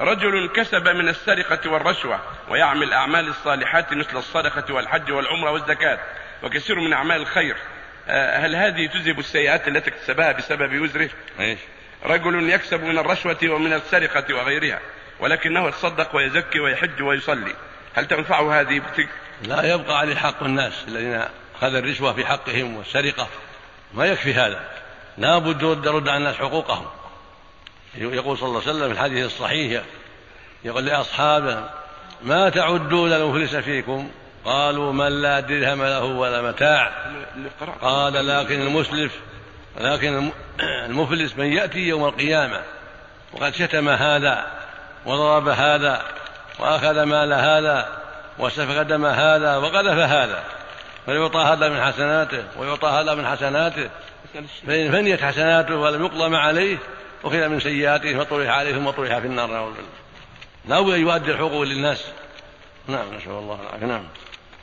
رجل كسب من السرقة والرشوة ويعمل أعمال الصالحات مثل الصدقة والحج والعمرة والزكاة وكثير من أعمال الخير آه، هل هذه تذهب السيئات التي اكتسبها بسبب وزره؟ إيش؟ رجل يكسب من الرشوة ومن السرقة وغيرها ولكنه يتصدق ويزكي ويحج ويصلي هل تنفعه هذه بتك؟ لا يبقى عليه حق الناس الذين أخذ الرشوة في حقهم والسرقة ما يكفي هذا لا بد يرد على الناس حقوقهم يقول صلى الله عليه وسلم في الحديث الصحيح يقول لأصحابه ما تعدون المفلس فيكم؟ قالوا من لا درهم له ولا متاع. قال لكن المسلف لكن المفلس من يأتي يوم القيامة وقد شتم هذا وضرب هذا وأخذ مال هذا وسفك دم هذا وقذف هذا فيعطى هذا من حسناته ويعطى هذا من حسناته فإن فنيت حسناته ولم يقضم عليه أخذ من سيئاته فطرح عليه ثم طرح في النار نعوذ بالله. لا بد أن يؤدي الحقوق للناس. نعم نسأل الله العافية. نعم.